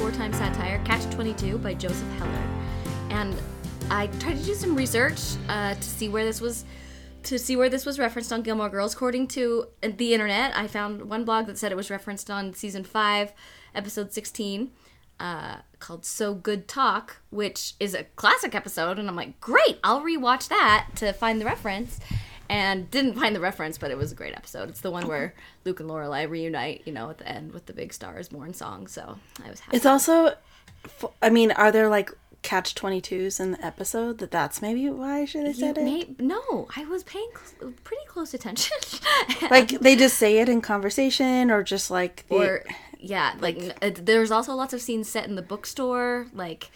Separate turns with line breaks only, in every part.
the classic satire Catch 22 by Joseph Heller. And I tried to do some research uh, to see where this was to see where this was referenced on Gilmore Girls. According to the internet, I found one blog that said it was referenced on season 5, episode 16. Uh, called So Good Talk, which is a classic episode, and I'm like, great, I'll rewatch that to find the reference. And didn't find the reference, but it was a great episode. It's the one where Luke and Lorelai reunite, you know, at the end with the big stars born song. So I was happy.
It's also, I mean, are there like catch 22s in the episode that that's maybe why I should they said
You
it?
may- no, I was paying cl- pretty close attention.
Like they just say it in conversation or just like the,
or yeah like uh, there's also lots of scenes set in the bookstore like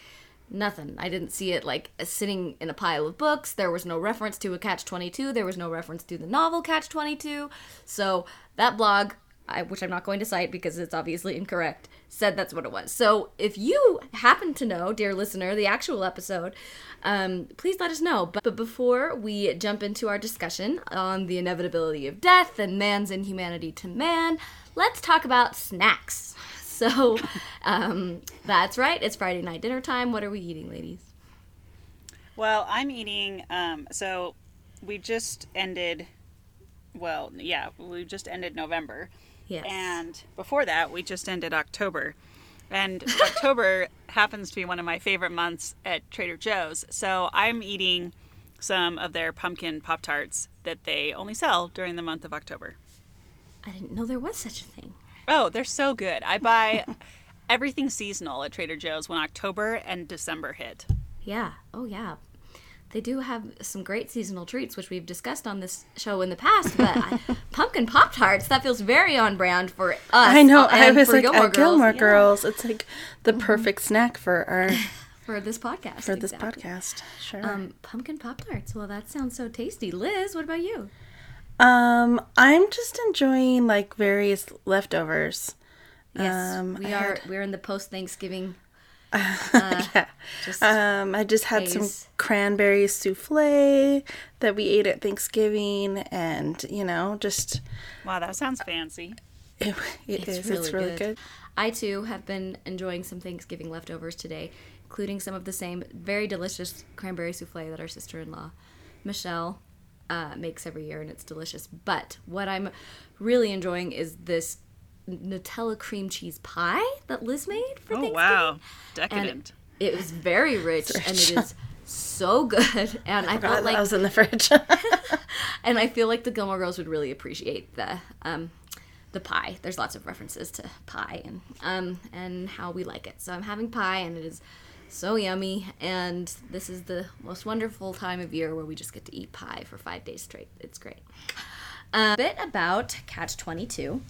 nothing. I didn't see it like sitting in a pile of books. There was no reference to a catch 22 there was no reference to the novel catch 22 so that blog I, which i'm not going to cite because it's obviously incorrect said that's what it was. So if you happen to know dear listener the actual episode um, please let us know. But, but before we jump into our discussion on the inevitability of death and man's inhumanity to man let's talk about snacks so um, that's right it's friday night dinner time what are we eating ladies
Well, I'm eating. Um, so we just ended. Well, yeah, we just ended November,
yes
and before that, we just ended October. And October happens to be one of my favorite months at Trader Joe's. So I'm eating some of their pumpkin Pop Tarts that they only sell during the month of October.
i didn't know there was such a thing
Oh, they're so good. I buy everything seasonal at Trader Joe's when October and December hit.
Yeah. Oh, yeah. They do have some great seasonal treats, which we've discussed on this show in the past. But I, pumpkin pop tarts that feels very on brand for us.
I know. I
and
was
for
like,
Gilmore
at Gilmore
Girls,
Girls, it's like the perfect snack for our
for this podcast.
for this podcast. Sure.
Um, pumpkin pop tarts. Well, that sounds so tasty. Liz, what about you?
Um, I'm just enjoying like various leftovers.
Yes,
Um,
we
I
are.
had-
We're in the post Thanksgiving.
yeah.
Just
Um, I just had some cranberry souffle that we ate at Thanksgiving, and you know, just
Wow, that sounds fancy.
it, it
It's
is-
really
It's really
good.
good.
I too have been enjoying some Thanksgiving leftovers today, including some of the same very delicious cranberry souffle that our sister in law, Michelle, uh, makes every year, and it's delicious. But what I'm really enjoying is this Nutella cream cheese pie that Liz made for
Oh
Thanksgiving.
wow,
And
decadent.
it was very rich, and it is so good. And I
God,
felt like
I was in the fridge.
and I feel like the Gilmore Girls would really appreciate the um, the pie. There's lots of references to pie and um, and how we like it. So I'm having pie, and it is so yummy. And this is the most wonderful time of year where we just get to eat pie for five days straight. It's great. A bit about Catch 22.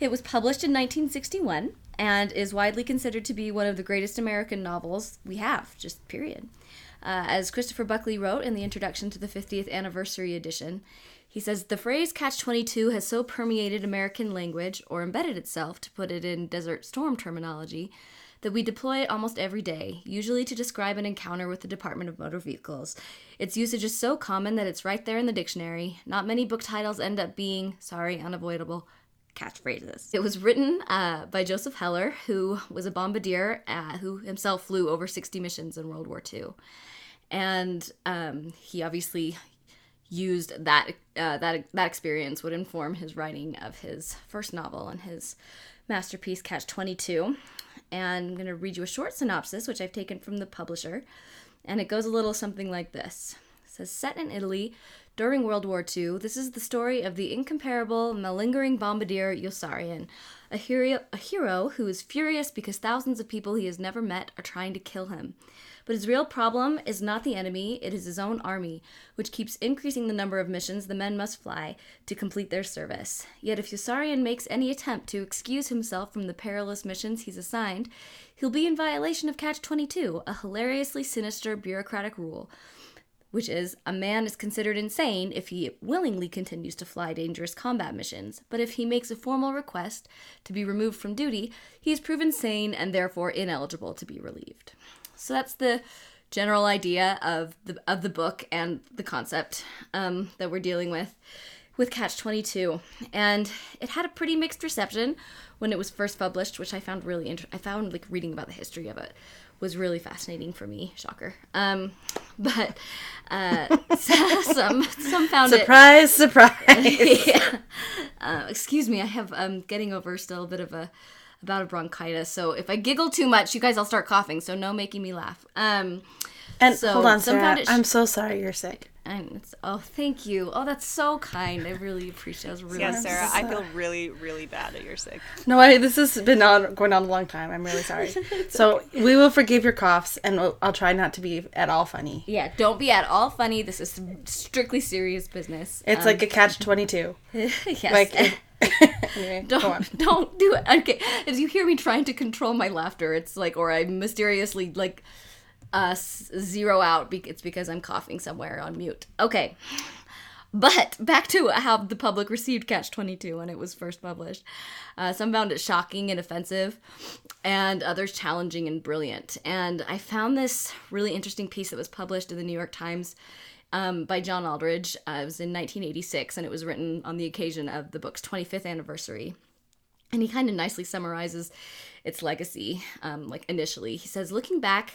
It was published in 1961 and is widely considered to be one of the greatest American novels we have, just period. Uh, as Christopher Buckley wrote in the introduction to the 50th anniversary edition, he says the phrase catch 22 has so permeated American language, or embedded itself, to put it in Desert Storm terminology, that we deploy it almost every day, usually to describe an encounter with the Department of Motor Vehicles. Its usage is so common that it's right there in the dictionary. Not many book titles end up being, sorry, unavoidable, catchphrases. It was written uh, by Joseph Heller, who was a bombardier uh, who himself flew over 60 missions in World War II. And um, he obviously used that uh, that that experience would inform his writing of his first novel and his masterpiece Catch 22. And I'm going to read you a short synopsis which I've taken from the publisher and it goes a little something like this. It says set in Italy during World War II, this is the story of the incomparable, malingering bombardier Yossarian, a hero, a hero who is furious because thousands of people he has never met are trying to kill him. But his real problem is not the enemy, it is his own army, which keeps increasing the number of missions the men must fly to complete their service. Yet if Yossarian makes any attempt to excuse himself from the perilous missions he's assigned, he'll be in violation of Catch 22, a hilariously sinister bureaucratic rule which is a man is considered insane if he willingly continues to fly dangerous combat missions, but if he makes a formal request to be removed from duty, he is proven sane and therefore ineligible to be relieved. So that's the general idea of the of the book and the concept um, that we're dealing with with Catch 22 and it had a pretty mixed reception when it was first published which I found really interesting. I found like reading about the history of it was really fascinating for me shocker um, but uh, some some found it
Surprise, surprise.
yeah. Uh, excuse me, I have um getting over still a bit of a about a bronchitis. So if I giggle too much, you guys I'll start coughing. So no making me laugh. Um
And
So,
hold on, Sarah.
sh-
I'm so sorry you're sick.
and it's oh thank you. Oh that's so kind. I really appreciate it. I was really
Yeah, Sarah, I feel really, really bad that you're sick.
No, I, this has been on going on a long time. I'm really sorry. so we will forgive your coughs, and we'll, I'll try not to be at all funny.
Yeah, don't be at all funny. This is strictly serious business.
It's
Um,
like a catch twenty two.
yes.
Like anyway,
don't don't do it. Okay, as you hear me trying to control my laughter, it's like, or I mysteriously like uh zero out. Be- it's because I'm coughing somewhere on mute. Okay, but back to how the public received Catch Twenty Two when it was first published. Uh, some found it shocking and offensive, and others challenging and brilliant. And I found this really interesting piece that was published in the New York Times um, by John Aldridge. Uh, it was in 1986, and it was written on the occasion of the book's 25th anniversary. And he kind of nicely summarizes its legacy, um, like initially. He says, looking back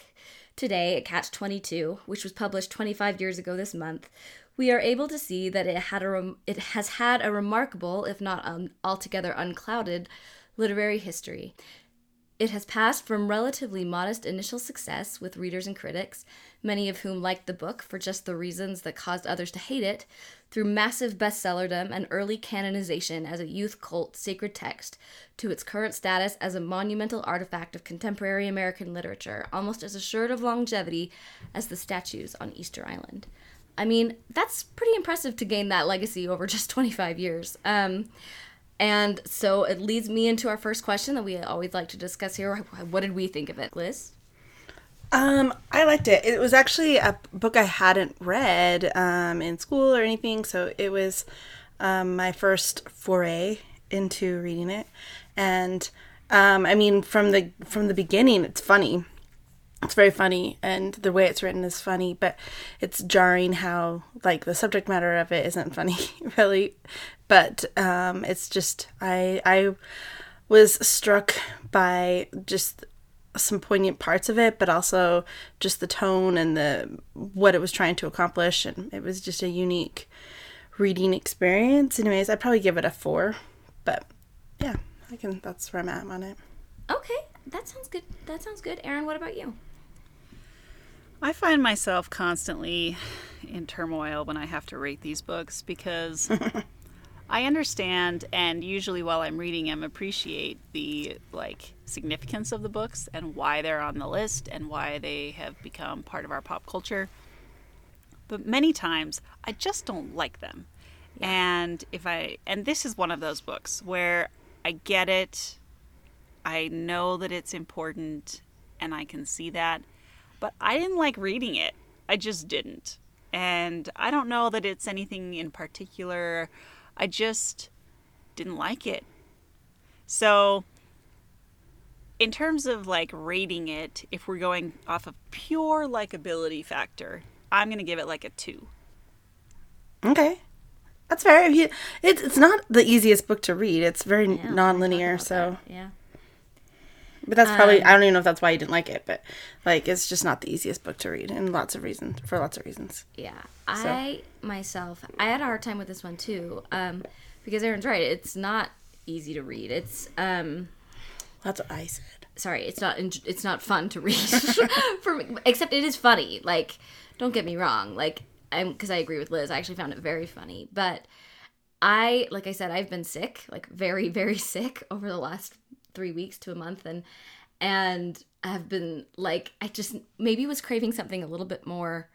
today at Catch 22, which was published 25 years ago this month, we are able to see that it had a rem- it has had a remarkable, if not altogether unclouded, literary history. It has passed from relatively modest initial success with readers and critics, many of whom liked the book for just the reasons that caused others to hate it, through massive bestsellerdom and early canonization as a youth cult sacred text, to its current status as a monumental artifact of contemporary American literature, almost as assured of longevity as the statues on Easter Island. I mean, that's pretty impressive to gain that legacy over just 25 years. Um, and so it leads me into our first question that we always like to discuss here. What did we think of it, Liz?
Um, I liked it. It was actually a book I hadn't read um, in school or anything, so it was um, my first foray into reading it. And um, I mean, from the from the beginning, it's funny. It's very funny, and the way it's written is funny, but it's jarring how like the subject matter of it isn't funny, really. But um, it's just I I was struck by just some poignant parts of it, but also just the tone and the what it was trying to accomplish, and it was just a unique reading experience. Anyways, I'd probably give it a four, but yeah, I can. That's where I'm at on it.
Okay, that sounds good. That sounds good. Aaron, what about you?
I find myself constantly in turmoil when I have to rate these books because I understand and usually while I'm reading them appreciate the like significance of the books and why they're on the list and why they have become part of our pop culture. But many times I just don't like them. And if I and this is one of those books where I get it, I know that it's important and I can see that, but I didn't like reading it. I just didn't. And I don't know that it's anything in particular. I just didn't like it. So, in terms of like rating it, if we're going off of pure likability factor, I'm going to give it like a 2.
Okay, that's fair. If you, it's it's not the easiest book to read. It's very
Yeah,
non-linear, so.
that. yeah.
But that's probably I don't even know if that's why you didn't like it, but like it's just not the easiest book to read, and lots of reasons for lots of reasons.
Yeah, I myself, I had a hard time with this one too, um, because Aaron's right. It's not easy to read. It's um,
That's what I said.
sorry, it's not. It's not fun to read for me. Except it is funny. Like, don't get me wrong. Like, I'm because I agree with Liz. I actually found it very funny, but I, like I said, I've been sick, like very, very sick over the last three weeks to a month, and and I have been like, I just maybe was craving something a little bit more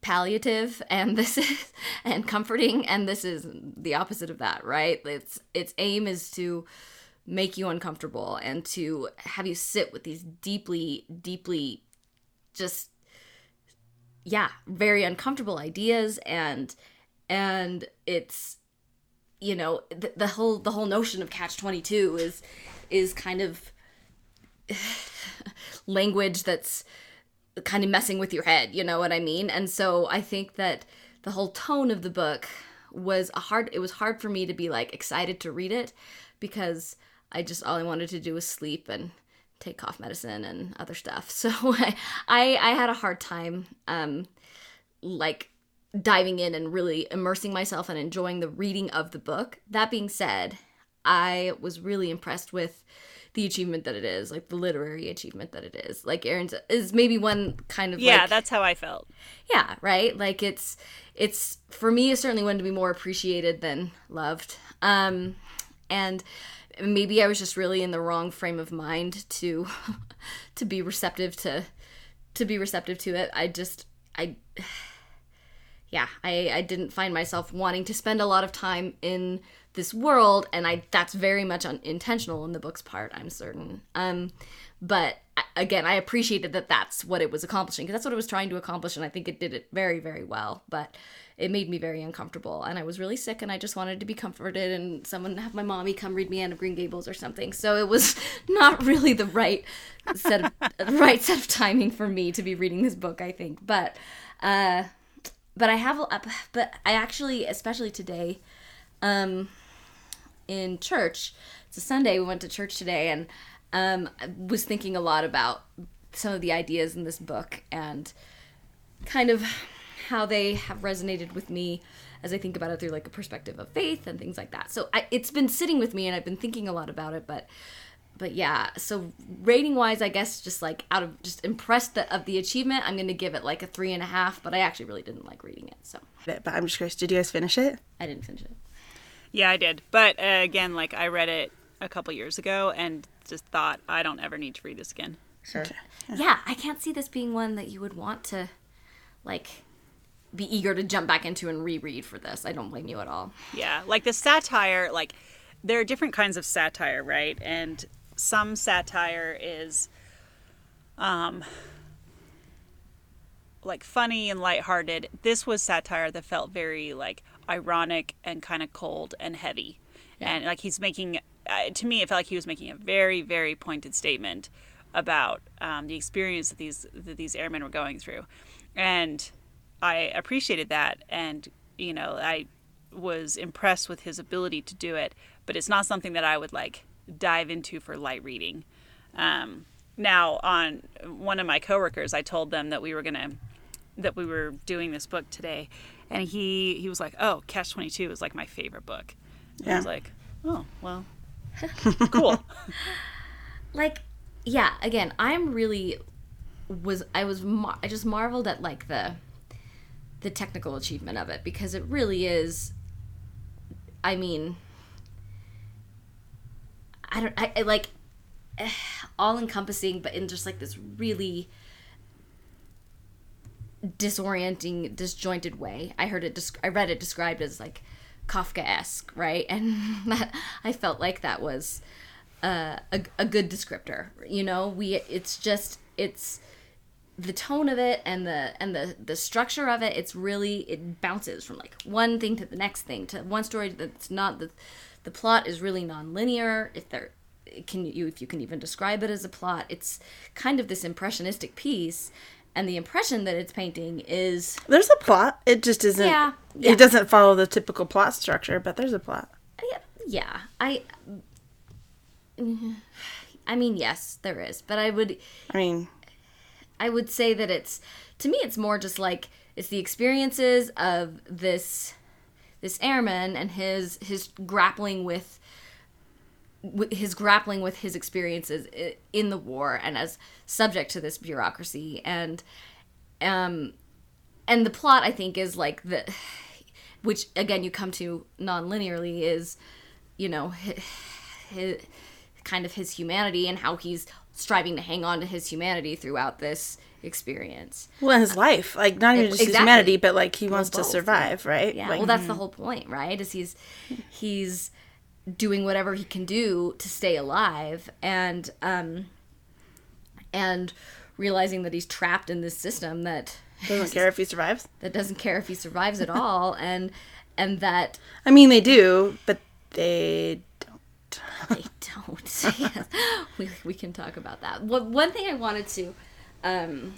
palliative and this is and comforting and this is the opposite of that right? Its its aim is to make you uncomfortable and to have you sit with these deeply deeply just yeah very uncomfortable ideas and and it's you know the, the whole the whole notion of catch 22 is is kind of language that's kind of messing with your head, you know what I mean? And so I think that the whole tone of the book was a hard it was hard for me to be like excited to read it because I just all I wanted to do was sleep and take cough medicine and other stuff. So I I, I had a hard time um like diving in and really immersing myself and enjoying the reading of the book. That being said, I was really impressed with the achievement that it is, like the literary achievement that it is. Like Aaron's is maybe one kind of
Yeah,
like,
that's how I felt.
yeah, right? Like it's it's for me it's certainly one to be more appreciated than loved. Um and maybe I was just really in the wrong frame of mind to to be receptive to to be receptive to it. I just I yeah, I I didn't find myself wanting to spend a lot of time in this world and I that's very much unintentional in the book's part, I'm certain. Um but again, I appreciated that that's what it was accomplishing because that's what it was trying to accomplish and I think it did it very very well, but it made me very uncomfortable and I was really sick and I just wanted to be comforted and someone have my mommy come read me Anne of Green Gables or something. So it was not really the right set of right set of timing for me to be reading this book, I think. But uh but I have, but I actually, especially today, um, in church. It's a Sunday. We went to church today, and um, I was thinking a lot about some of the ideas in this book and kind of how they have resonated with me as I think about it through like a perspective of faith and things like that. So I, it's been sitting with me, and I've been thinking a lot about it, but but yeah so rating wise i guess just like out of just impressed that of the achievement i'm gonna give it like a three and a half but i actually really didn't like reading it so
But I'm just curious, did you guys finish it?
i didn't finish it
Yeah, I did. But uh, again, like I read it a couple years ago and just thought I don't ever need to read this again.
sure yeah i can't see this being one that you would want to like be eager to jump back into and reread for this i don't blame you at all
Yeah, like the satire, like there are different kinds of satire, right? And some satire is um like funny and lighthearted. This was satire that felt very like ironic and kind of cold and heavy. And like he's making uh, to me it felt like he was making a very very pointed statement about um, the experience that these that these airmen were going through. And I appreciated that and you know, I was impressed with his ability to do it, but it's not something that I would like dive into for light reading. Um, now, on one of my coworkers, I told them that we were gonna that we were doing this book today, and he he was like, "Oh, Catch Twenty Two is like my favorite book." And I was like, "Oh, well, cool."
like yeah again i'm really was i was mar- i just marveled at like the the technical achievement of it because it really is i mean i don't i, I like eh, all encompassing but in just like this really disorienting disjointed way. I heard it i read it described as like kafka-esque right? And that i felt like that was uh, a, a good descriptor. You know we it's just it's the tone of it and the and the the structure of it it's really it bounces from like one thing to the next thing to one story that's not the the plot is really non-linear. If there can you if you can even describe it as a plot it's kind of this impressionistic piece and the impression that it's painting is
There's a plot. It just isn't.
Yeah, yeah.
It doesn't follow the typical plot structure, but there's a plot.
yeah, yeah i i mean yes there is but i would
I mean,
I would say that it's to me it's more just like it's the experiences of this this airman and his his grappling with with his grappling with his experiences in the war and as subject to this bureaucracy and um and the plot I think is like the which again you come to non-linearly is you know his, his kind of his humanity and how he's striving to hang on to his humanity throughout this experience.
well, his life, like not even just his humanity, but like he wants to
both,
survive, right?
Yeah.
Like,
well, that's the whole point, right? Is he's he's doing whatever he can do to stay alive and um and realizing that he's trapped in this system that
doesn't care if he survives.
that doesn't care if he survives at all and and that
I mean, they do, but they don't.
they don't. Yes. we, we can talk about that. One, one thing I wanted to um,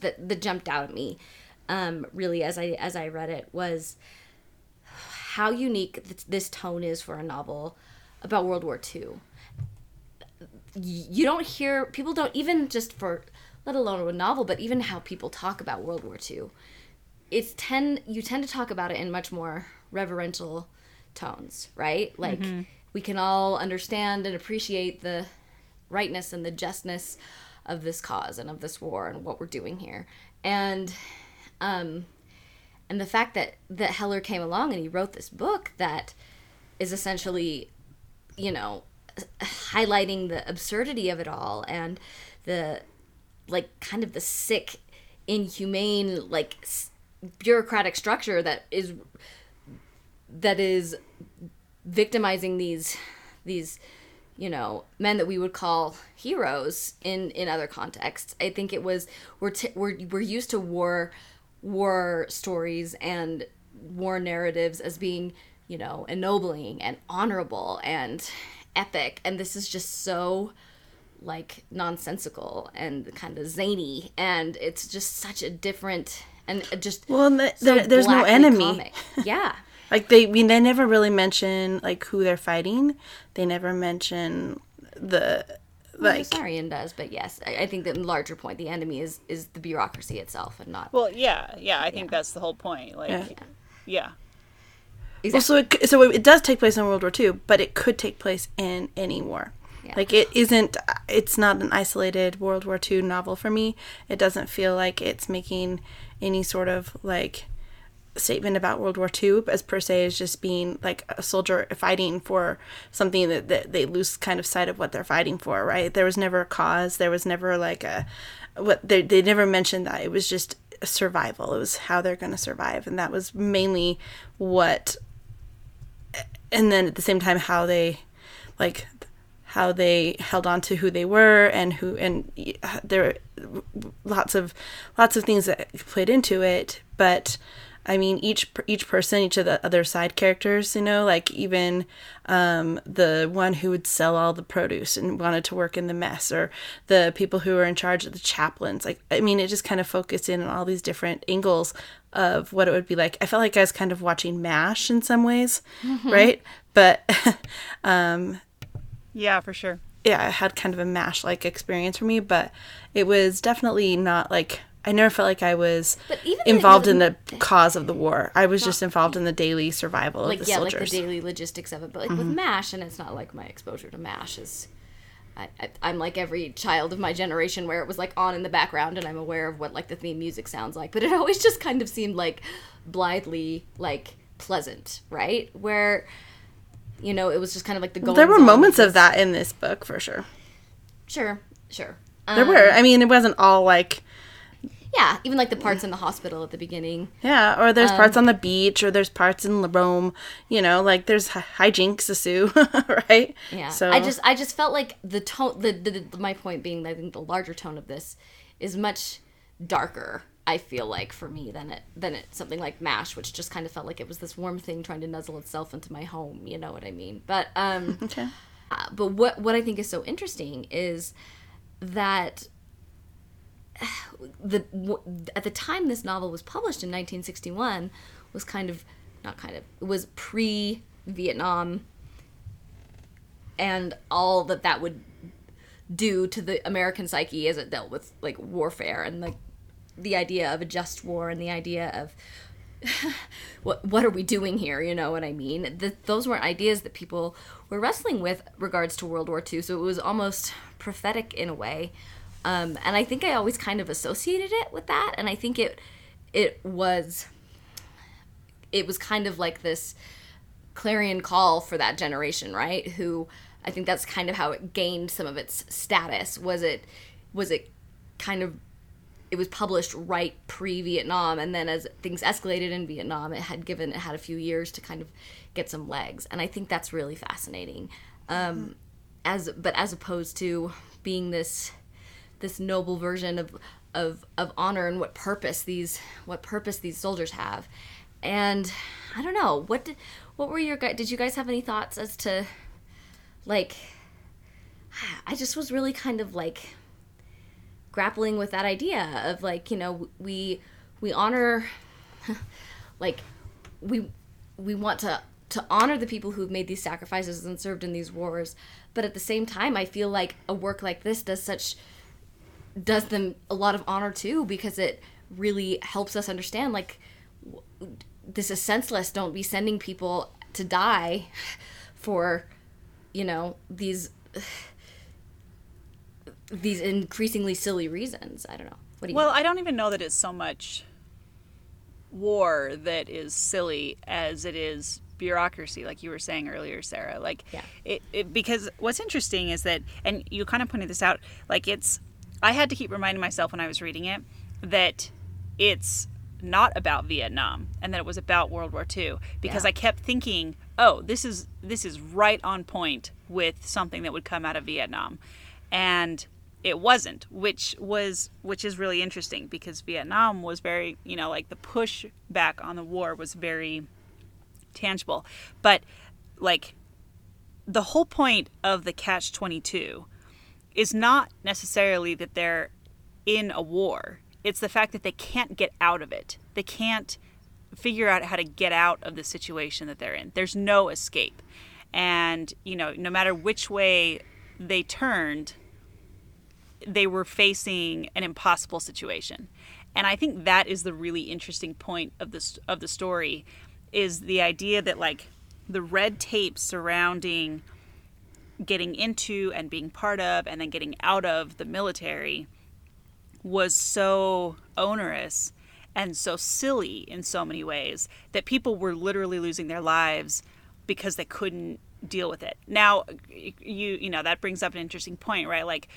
that that jumped out at me, um, really as I as I read it was how unique th- this tone is for a novel about World War II. You don't hear people don't even just for let alone a novel, but even how people talk about World War II. It's tend you tend to talk about it in much more reverential tones, right? Like we can all understand and appreciate the rightness and the justness of this cause and of this war and what we're doing here. And um and the fact that that Heller came along and he wrote this book that is essentially you know highlighting the absurdity of it all and the like kind of the sick inhumane like bureaucratic structure that is that is victimizing these these you know men that we would call heroes in in other contexts. I think it was we're t- we're, we're used to war war stories and war narratives as being you know ennobling and honorable and epic and this is just so like nonsensical and kind of zany and it's just such a different and just
Well, and the,
so
there, there's no enemy.
comic. yeah
Like they, I mean, they never really mention like who they're fighting. They never mention the
Well,
like.
Sarian does, but yes, I, I think the larger point, the enemy is is the bureaucracy itself, and not
Well, yeah, yeah. I think that's the whole point. Like,
Yeah.
yeah.
Well, so it, so it does take place in World War II, but it could take place in any war.
Yeah.
Like it isn't. It's not an isolated World War II novel for me. It doesn't feel like it's making any sort of like statement about World War II as per se as just being like a soldier fighting for something that, that they lose kind of sight of what they're fighting for, right? There was never a cause. There was never like a what they they never mentioned that it was just survival. It was how they're going to survive, and that was mainly what. And then at the same time, how they, like, how they held on to who they were and who and there were lots of lots of things that played into it but i mean each each person each of the other side characters you know like even um, the one who would sell all the produce and wanted to work in the mess or the people who were in charge of the chaplains. Like i mean it just kind of focused in on all these different angles of what it would be like. I felt like i was kind of watching mash in some ways right? But um
Yeah, for sure.
yeah, it had kind of a mash like experience for me, but it was definitely not like I never felt like I was
But even
involved
the-
in the cause of the war. I was just involved in the daily survival
like
of the
yeah,
soldiers.
like the daily logistics of it. But like with Mash, and it's not like my exposure to Mash is. I, I, I'm like every child of my generation where it was like on in the background and I'm aware of what like the theme music sounds like, but it always just kind of seemed like blithely like pleasant, right? Where you know it was just kind of like the going.
there were moments of that in this book for sure.
Sure, sure.
There
Um,
were. I mean, it wasn't all like
Yeah, even like the parts in the hospital at the beginning.
yeah, or there's
Um,
parts on the beach, or there's parts in Rome. You know, like there's hi- hijinks ensue, right?
Yeah.
So
I just I just felt like the tone the, the, the my point being that I think the larger tone of this is much darker. I feel like for me than it than it something like Mash, which just kind of felt like it was this warm thing trying to nuzzle itself into my home. You know what I mean? But um,
okay.
uh, but what what I think is so interesting is that the at the time this novel was published in 1961 was kind of not kind of it was pre Vietnam and all that that would do to the American psyche as it dealt with like warfare and like the idea of a just war and the idea of what what are we doing here? You know what I mean? The, those weren't ideas that people were wrestling with regards to World War II. So it was almost prophetic in a way, um, and I think I always kind of associated it with that. And I think it it was it was kind of like this clarion call for that generation, right? Who I think that's kind of how it gained some of its status. Was it was it kind of it was published right pre-Vietnam, and then as things escalated in Vietnam, it had given it had a few years to kind of get some legs, and I think that's really fascinating. Um, as but as opposed to being this this noble version of of of honor and what purpose these what purpose these soldiers have, and I don't know what did, what were your guys? Did you guys have any thoughts as to like? I just was really kind of like grappling with that idea of like you know we we honor like we we want to to honor the people who've made these sacrifices and served in these wars but at the same time i feel like a work like this does such does them a lot of honor too because it really helps us understand like this is senseless don't be sending people to die for you know these these increasingly silly reasons i don't know what do you
Well, I don't even know that it's so much war that is silly as it is bureaucracy, like you were saying earlier, Sarah. Like,
Yeah.
it, it because what's interesting is that, and you kind of pointed this out, like it's, I had to keep reminding myself when I was reading it that it's not about Vietnam and that it was about World War II because
Yeah.
I kept thinking, oh, this is this is right on point with something that would come out of Vietnam, and it wasn't, which was which is really interesting because Vietnam was very, you know, like the push back on the war was very tangible, but like the whole point of the catch 22 is not necessarily that they're in a war. It's the fact that they can't get out of it. They can't figure out how to get out of the situation that they're in. There's no escape. And, you know, no matter which way they turned, they were facing an impossible situation. And I think that is the really interesting point of this of the story is the idea that like the red tape surrounding getting into and being part of and then getting out of the military was so onerous and so silly in so many ways that people were literally losing their lives because they couldn't deal with it. Now, you you know that brings up an interesting point, right? Like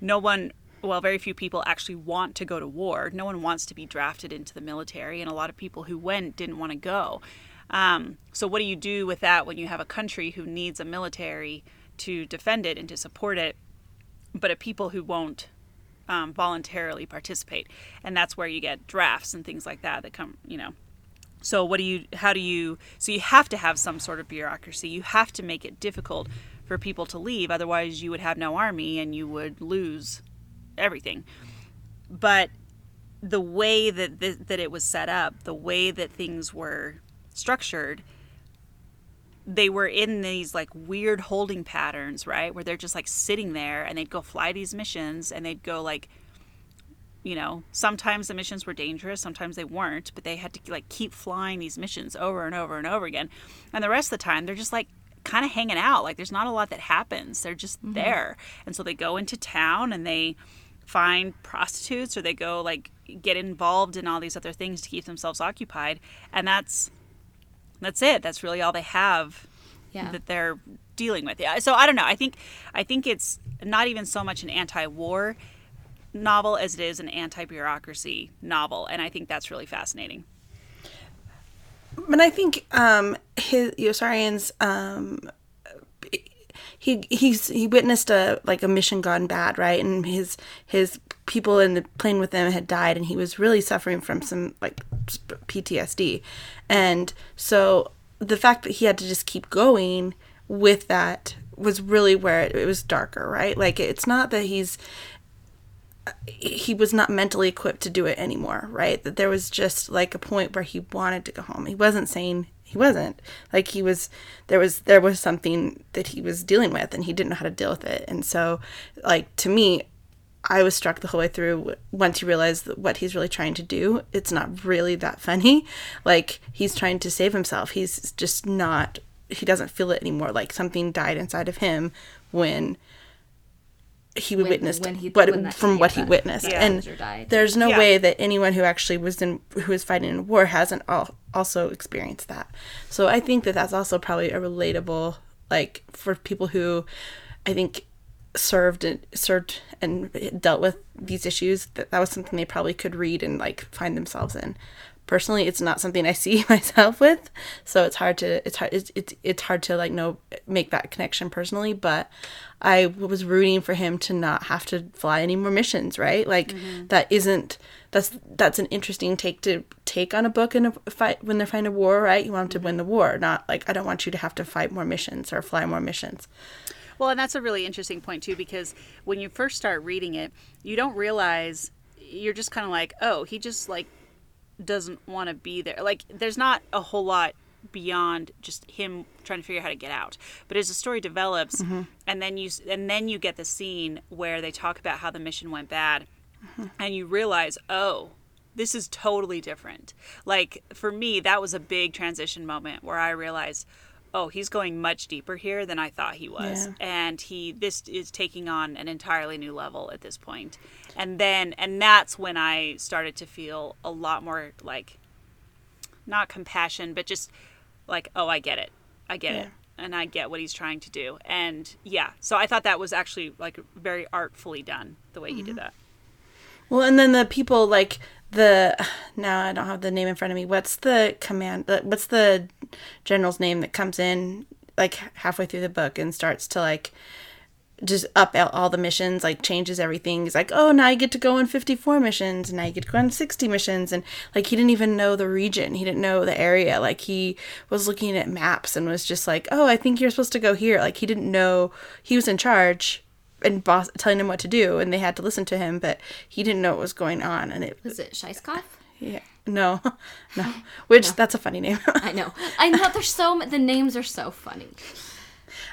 no one well, very few people actually want to go to war. No one wants to be drafted into the military, and a lot of people who went didn't want to go. Um, so, what do you do with that when you have a country who needs a military to defend it and to support it, but a people who won't um, voluntarily participate? And that's where you get drafts and things like that that come, you know. So, what do you, how do you, so you have to have some sort of bureaucracy. You have to make it difficult for people to leave. Otherwise, you would have no army and you would lose everything. But the way that th- that it was set up, the way that things were structured, they were in these like weird holding patterns, right? Where they're just like sitting there and they'd go fly these missions and they'd go like you know, sometimes the missions were dangerous, sometimes they weren't, but they had to like keep flying these missions over and over and over again. And the rest of the time they're just like kind of hanging out. Like there's not a lot that happens. They're just mm-hmm. there. And so they go into town and they find prostitutes or they go like get involved in all these other things to keep themselves occupied. And that's that's it. That's really all they have
Yeah.
that they're dealing with. Yeah. So I don't know. I think I think it's not even so much an anti-war novel as it is an anti-bureaucracy novel, and I think that's really fascinating.
But I think um, his Yossarian's um, he he's he witnessed a like a mission gone bad, right? And his his people in the plane with him had died, and he was really suffering from some like PTSD, and so the fact that he had to just keep going with that was really where it, it was darker, right? Like it's not that he's he was not mentally equipped to do it anymore, right? That there was just like a point where he wanted to go home. He wasn't saying he wasn't. Like he was there was there was something that he was dealing with and he didn't know how to deal with it. And so like to me I was struck the whole way through once you realize what he's really trying to do, it's not really that funny. Like he's trying to save himself. He's just not he doesn't feel it anymore. Like something died inside of him when he
When-
witnessed
when he-
what
when that-
from what he witnessed
Yeah.
and there's no
Yeah.
way that anyone who actually was in who was fighting in war hasn't al- also experienced that so i think that that's also probably a relatable like for people who i think served and served and dealt with these issues that that was something they probably could read and like find themselves in. Personally it's not something i see myself with so it's hard to it's hard it's, it's, it's hard to like know make that connection personally but i was rooting for him to not have to fly any more missions right? Like mm-hmm. that isn't that's that's an interesting take to take on a book in a fight when they're fighting a war right? You want them to mm-hmm. win the war not like i don't want you to have to fight more missions or fly more missions
Well, and that's a really interesting point too, because when you first start reading it, you don't realize you're just kind of like, oh, he just like doesn't want to be there. Like, there's not a whole lot beyond just him trying to figure out how to get out. But as the story develops, mm-hmm. and then you and then you get the scene where they talk about how the mission went bad, mm-hmm. and you realize, oh, this is totally different. Like for me, that was a big transition moment where I realized, oh, he's going much deeper here than I thought he was,
Yeah.
and he this is taking on an entirely new level at this point. And then and that's when I started to feel a lot more like not compassion, but just like, oh, I get it. I get it. And I get what he's trying to do. And yeah, so I thought that was actually like very artfully done the way he did mm-hmm. that.
Well, and then the people like the now I don't have the name in front of me. What's the command? What's the general's name that comes in like halfway through the book and starts to like just up all the missions, like changes everything. He's like, oh, now you get to go on 54 missions, and now you get to go on 60 missions. And like, he didn't even know the region, he didn't know the area. Like, he was looking at maps and was just like, oh, I think you're supposed to go here. Like, he didn't know he was in charge and boss telling him what to do, and they had to listen to him, but he didn't know what was going on. And it,
Was it Scheisskopf?
yeah, no, no, which that's a funny name.
I know. I know. There's so the names are so funny.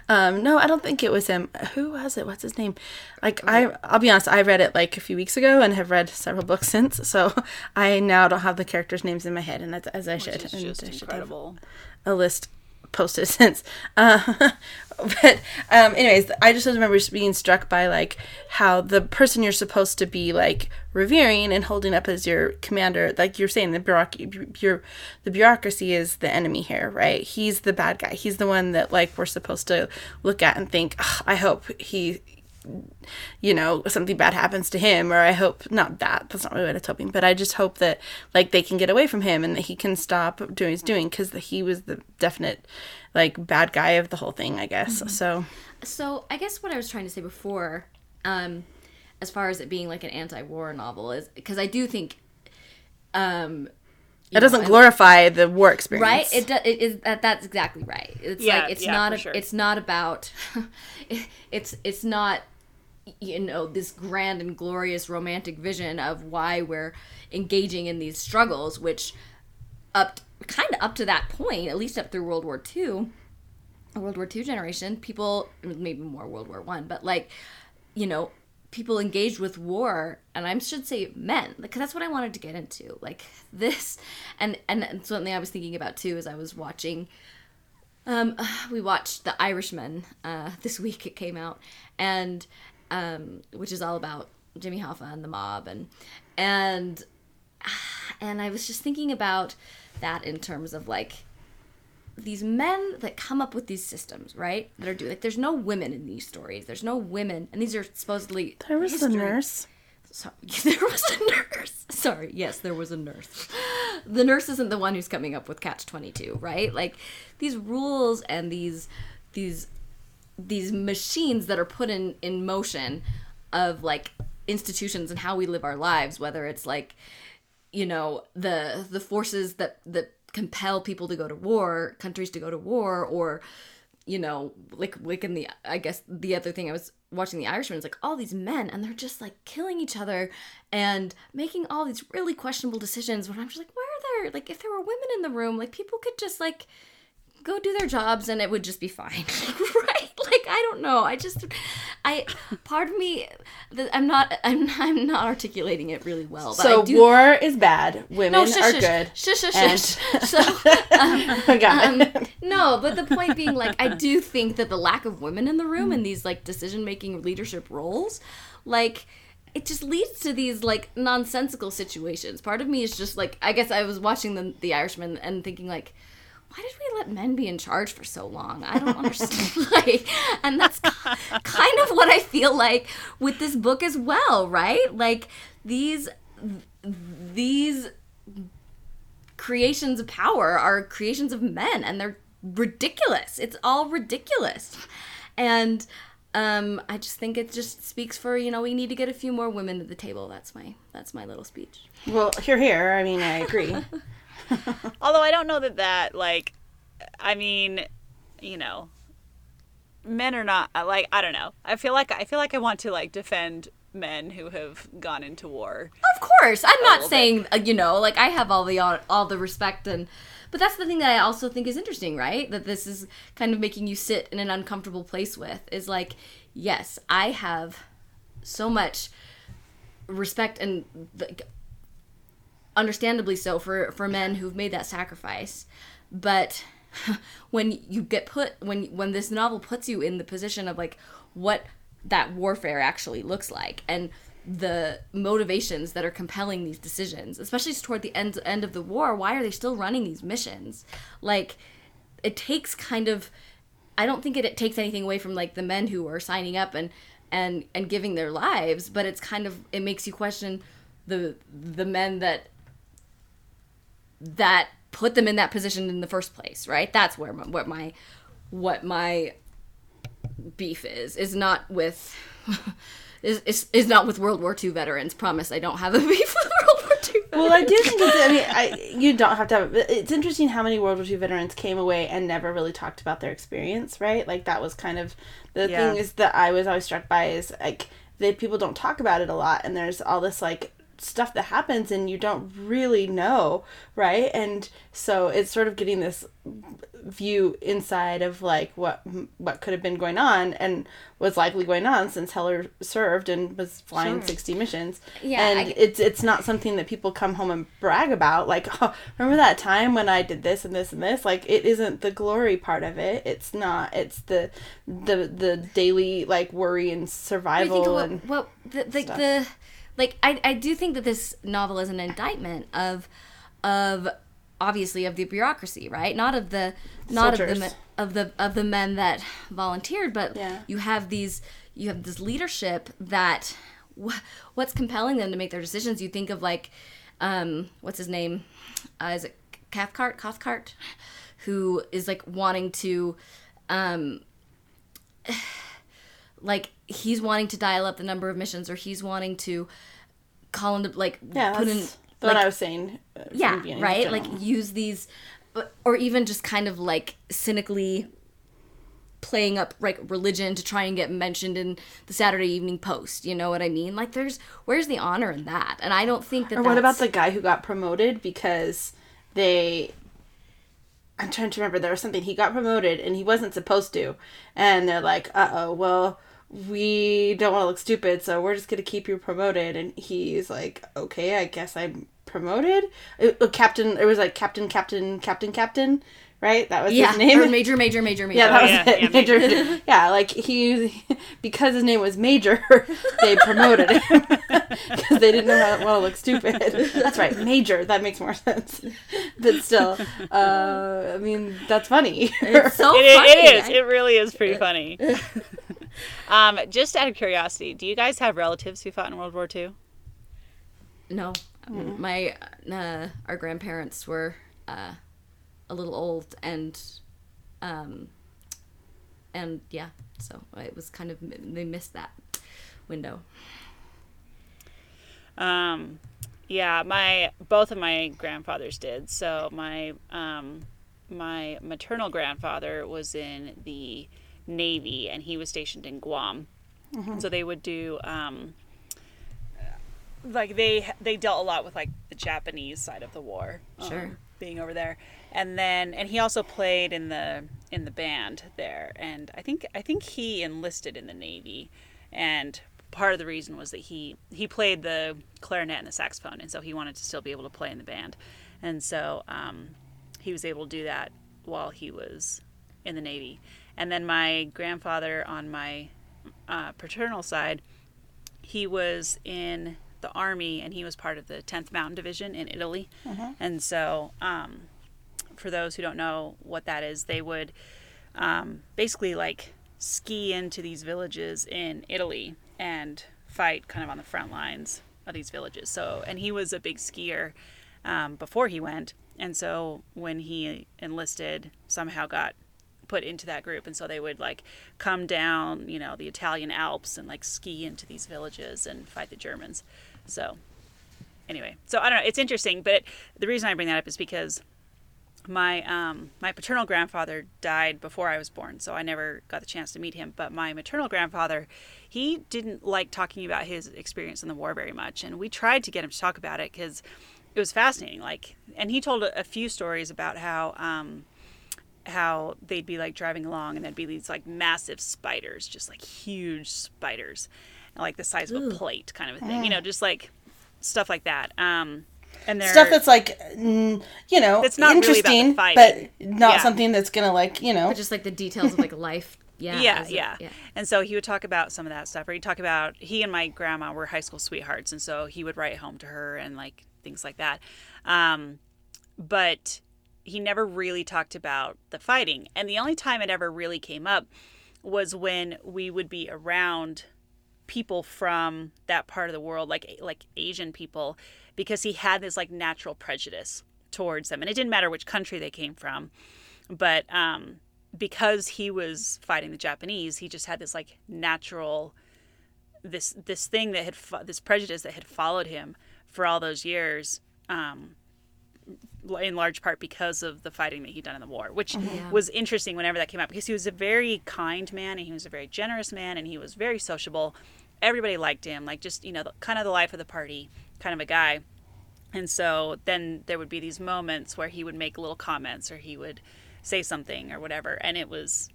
Um, no, I don't think it was him. Who was it? What's his name? Like I, I'll be honest. I read it like a few weeks ago and have read several books since. So I now don't have the characters' names in my head, and as, as I should.
It's
and
just
I should have
incredible.
a list posted since. Uh, but um, anyways, I just remember being struck by like how the person you're supposed to be like revering and holding up as your commander, like you're saying, the bureaucracy, your the bureaucracy is the enemy here, right? He's the bad guy. He's the one that like we're supposed to look at and think, "Ugh, I hope he you know, something bad happens to him, or I hope not that. That's not really what I was hoping, but I just hope that like they can get away from him and that he can stop doing what he's doing because he was the definite like bad guy of the whole thing, I guess. So
So I guess what I was trying to say before, um, as far as it being like an anti-war novel, is because I do think, um,
it doesn't glorify the war experience,
right? It, do, it is that that's exactly right. It's
Yeah,
like it's
yeah,
not
for
a,
sure.
it's not about it's it's not you know this grand and glorious romantic vision of why we're engaging in these struggles, which up kind of up to that point, at least up through World War II, World War II generation, people maybe more World War One, but like you know people engaged with war and i should say men because that's what i wanted to get into like this and and something i was thinking about too as i was watching um we watched the irishman uh this week it came out and um which is all about jimmy hoffa and the mob and and and i was just thinking about that in terms of like these men that come up with these systems, right? That are doing like there's no women in these stories. There's no women, and these are supposedly
There was a nurse.
Sorry, there was a nurse. Sorry, yes, there was a nurse. The nurse isn't the one who's coming up with catch twenty two, right? Like these rules and these these these machines that are put in in motion of like institutions and how we live our lives, whether it's like you know the the forces that that compel people to go to war, countries to go to war, or you know, like like in the I guess the other thing I was watching the Irishman is like all these men and they're just like killing each other and making all these really questionable decisions when I'm just like, where are there like if there were women in the room, like people could just like go do their jobs and it would just be fine. I don't know. I just I part of me I'm not I'm I'm not articulating it really well. But
So
I do
war is bad. Women
no, shush,
are
shush,
good.
Shush, shush,
And-
shush. So,
got
um, no, but the point being, like, I do think that the lack of women in the room in these like decision making leadership roles, like, it just leads to these like nonsensical situations. Part of me is just like, I guess I was watching the The Irishman and thinking like. Why did we let men be in charge for so long? I don't understand. like, and that's kind of what I feel like with this book as well, right? Like these these creations of power are creations of men and they're ridiculous it's all ridiculous and um i just think it just speaks for you know we need to get a few more women to the table that's my that's my little speech
Well, here, here. I mean, I agree.
Although I don't know that that like, I mean, you know, men are not like I don't know. I feel like I feel like I want to like defend men who have gone into war.
Of course, I'm not saying uh, you know, like I have all the all, all the respect and, but that's the thing that I also think is interesting, right? That this is kind of making you sit in an uncomfortable place with is like, yes, I have so much respect and like, understandably so for for men who've made that sacrifice, but when you get put when when this novel puts you in the position of like what that warfare actually looks like and the motivations that are compelling these decisions especially toward the end end of the war why are they still running these missions? Like it takes kind of i don't think it, it takes anything away from like the men who are signing up and and and giving their lives but it's kind of it makes you question the the men that that put them in that position in the first place, right? That's where my, what my what my beef is is not with is, is is not with World War II veterans. Promise, I don't have a beef with World War II. Veterans.
Well, I do think it's, I mean, I, you don't have to have. It's interesting how many World War II veterans came away and never really talked about their experience, right? Like that was kind of the
Yeah.
thing is that I was always struck by is like that people don't talk about it a lot, and there's all this like stuff that happens and you don't really know, right? And so it's sort of getting this view inside of like what what could have been going on and was likely going on since Heller served and was flying
Sure.
60 missions.
Yeah,
and
I-
it's it's not something that people come home and brag about like oh, remember that time when I did this and this and this like it isn't the glory part of it it's not it's the the the daily like worry and survival
what,
and
what the, the, the like I, I do think that this novel is an indictment of of obviously of the bureaucracy right? Not of the not of the men- of the of the men that volunteered but
Yeah.
you have these you have this leadership that wh- what's compelling them to make their decisions? You think of like um what's his name? Uh, is it Cathcart Cathcart? Who is like wanting to um like he's wanting to dial up the number of missions or he's wanting to call into like
yeah
put
that's
in like,
one I was saying uh,
yeah right? like use these or even just kind of like cynically playing up like religion to try and get mentioned in the Saturday Evening Post you know what I mean? Like there's where's the honor in that? And I don't think that
or what about the guy who got promoted? Because they I'm trying to remember there was something he got promoted and he wasn't supposed to. And they're like uh-oh well we don't want to look stupid so we're just going to keep you promoted and he's like okay I guess I'm promoted Uh, uh, captain it was like captain captain captain captain right that was
yeah
his name
or major major major major
yeah, that was
yeah,
it.
yeah,
Major.
Major.
yeah, like he, because his name was Major, they promoted him because they didn't know how to want to look stupid. That's right, Major. That makes more sense. But still, uh, I mean, that's funny.
it's so
It,
funny
it is.
I-
It really is pretty funny. um, just out of curiosity, do you guys have relatives who fought in World War II?
No, my uh, our grandparents were uh, a little old and um and yeah, so it was kind of they missed that window.
Um, yeah, my both of my grandfathers did. So my um, my maternal grandfather was in the Navy, and he was stationed in Guam. So they would do um, like they they dealt a lot with like the Japanese side of the war.
Sure.
um, being over there, and then and he also played in the in the band there, and I think I think he enlisted in the Navy, and part of the reason was that he he played the clarinet and the saxophone, and so he wanted to still be able to play in the band, and so um, he was able to do that while he was in the Navy, and then my grandfather on my uh, paternal side, he was in the army and he was part of the 10th Mountain Division in Italy. And so, um, for those who don't know what that is, they would um, basically like ski into these villages in Italy and fight kind of on the front lines of these villages. So, and he was a big skier um, before he went. And so when he enlisted, somehow got put into that group and so they would like come down you know the italian alps and like ski into these villages and fight the germans so anyway so i don't know it's interesting but the reason i bring that up is because my um, my paternal grandfather died before I was born, so I never got the chance to meet him. But my maternal grandfather, he didn't like talking about his experience in the war very much, and we tried to get him to talk about it because it was fascinating. Like, and he told a, few stories about how. Um, how they'd be like driving along and there'd be these like massive spiders, just like huge spiders, like the size of a plate, kind of a thing. You know, just like stuff like that. Um, and they're
Stuff that's like, mm, you know,
It's not really about the
interesting,
fighting.
but not
Yeah.
something that's gonna like, you know,
But just like the details of like life. Yeah.
yeah,
as a-
yeah, And so he would talk about some of that stuff, or he'd talk about he and my grandma were high school sweethearts, and so he would write home to her and like things like that. Um, but he never really talked about the fighting, and the only time it ever really came up was when we would be around people from that part of the world, like like Asian people, because he had this like natural prejudice towards them, and it didn't matter which country they came from, but um, because he was fighting the Japanese, he just had this like natural this this thing that had fo- this prejudice that had followed him for all those years. Um, in large part because of the fighting that he'd done in the war, which mm-hmm. was interesting whenever that came up because he was a very kind man and he was a very generous man and he was very sociable. Everybody liked him, like just you know, the, kind of the life of the party kind of a guy. And so then there would be these moments where he would make little comments or he would say something or whatever, and it was,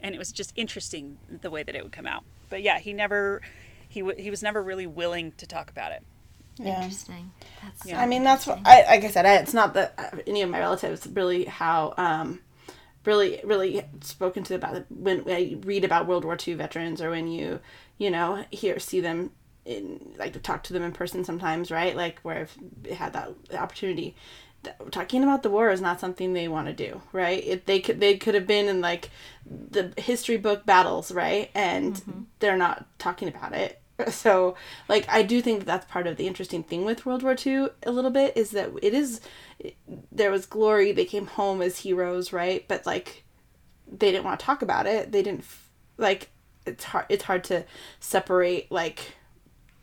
and it was just interesting the way that it would come out. But yeah, he never, he w- he was never really willing to talk about it.
Yeah.
Interesting. That's
Yeah.
I mean, that's what I like. I said, I, it's not that uh, any of my relatives really how um, really really spoken to about it when I read about World War II veterans or when you you know hear see them in like to talk to them in person sometimes, right? Like where I've had that opportunity. Talking about the war is not something they want to do, right? If they could, they could have been in like the history book battles, right? And they're not talking about it. So, like, I do think that that's part of the interesting thing with World War II a little bit is that it is there was glory. They came home as heroes, right? But like, they didn't want to talk about it. They didn't like. It's hard. It's hard to separate like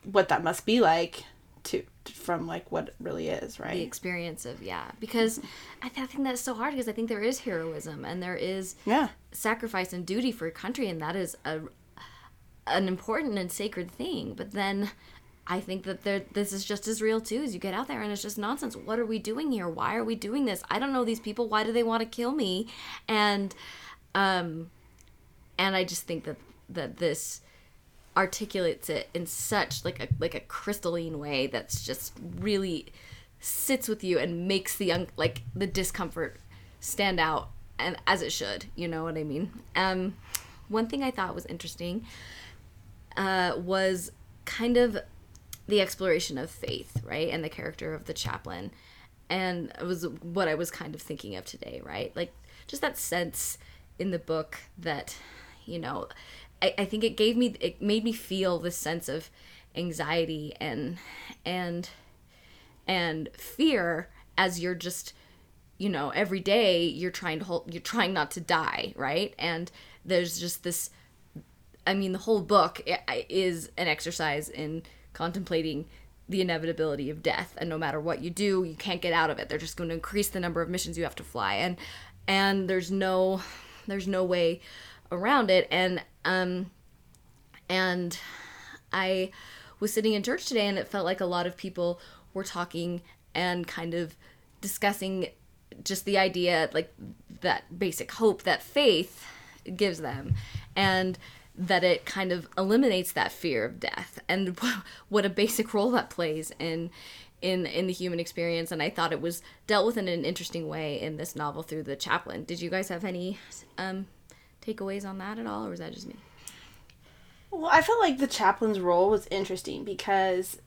what that must be like to from like what it really is, right the
experience of yeah because I, th- I think that's so hard because i think there is heroism and there is
Yeah.
sacrifice and duty for a country and that is a an important and sacred thing but then i think that this is just as real too as you get out there and it's just nonsense. What are we doing here? Why are we doing this? I don't know these people. Why do they want to kill me? And um and i just think that that this articulates it in such like a like a crystalline way that's just really sits with you and makes the un- like the discomfort stand out and as it should you know what i mean? Um one thing i thought was interesting uh was kind of the exploration of faith right and the character of the chaplain. And it was what i was kind of thinking of today right? Like just that sense in the book that you know I, I think it gave me it made me feel this sense of anxiety and and and fear as you're just you know every day you're trying to hold you're trying not to die right? And there's just this i mean the whole book is an exercise in contemplating the inevitability of death. And no matter what you do you can't get out of it. They're just going to increase the number of missions you have to fly and and there's no there's no way around it. And um and I was sitting in church today and it felt like a lot of people were talking and kind of discussing just the idea like that basic hope that faith gives them. And that it kind of eliminates that fear of death and what a basic role that plays in in in the human experience and I thought it was dealt with in an interesting way in this novel through the chaplain. Did you guys have any um takeaways on that at all or was that just me?
Well, I felt like the chaplain's role was interesting because